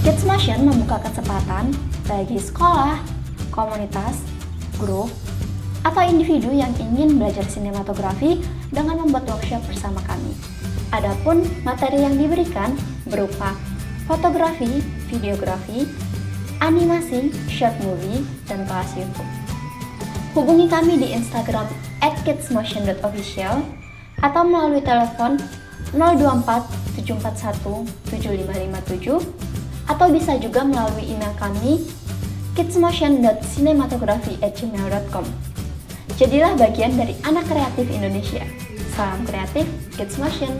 Kids Motion membuka kesempatan bagi sekolah, komunitas, grup, atau individu yang ingin belajar sinematografi dengan membuat workshop bersama kami. Adapun materi yang diberikan berupa fotografi, videografi, animasi, short movie, dan kelas YouTube. Hubungi kami di Instagram kidsmotion.official atau melalui telepon 024 741 7557 atau bisa juga melalui email kami kidsmotion.cinematography@gmail.com. Jadilah bagian dari anak kreatif Indonesia. Salam kreatif, Kids Motion.